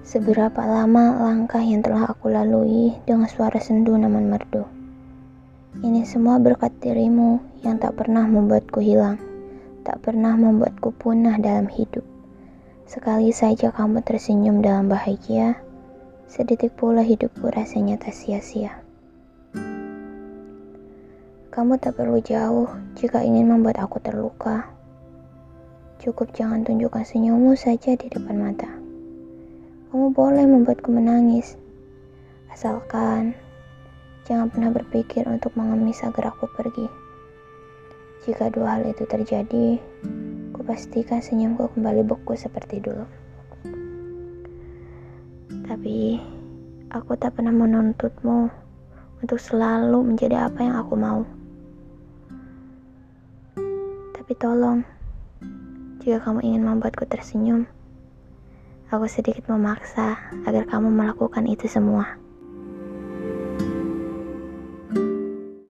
Seberapa lama langkah yang telah aku lalui dengan suara sendu naman merdu. Ini semua berkat dirimu yang tak pernah membuatku hilang, tak pernah membuatku punah dalam hidup. Sekali saja kamu tersenyum dalam bahagia, sedetik pula hidupku rasanya tak sia-sia. Kamu tak perlu jauh jika ingin membuat aku terluka. Cukup jangan tunjukkan senyummu saja di depan mata. Kamu boleh membuatku menangis, asalkan jangan pernah berpikir untuk mengemis agar aku pergi. Jika dua hal itu terjadi, kupastikan senyumku kembali beku seperti dulu. Tapi, aku tak pernah menuntutmu untuk selalu menjadi apa yang aku mau. Tapi tolong, jika kamu ingin membuatku tersenyum, Aku sedikit memaksa agar kamu melakukan itu semua.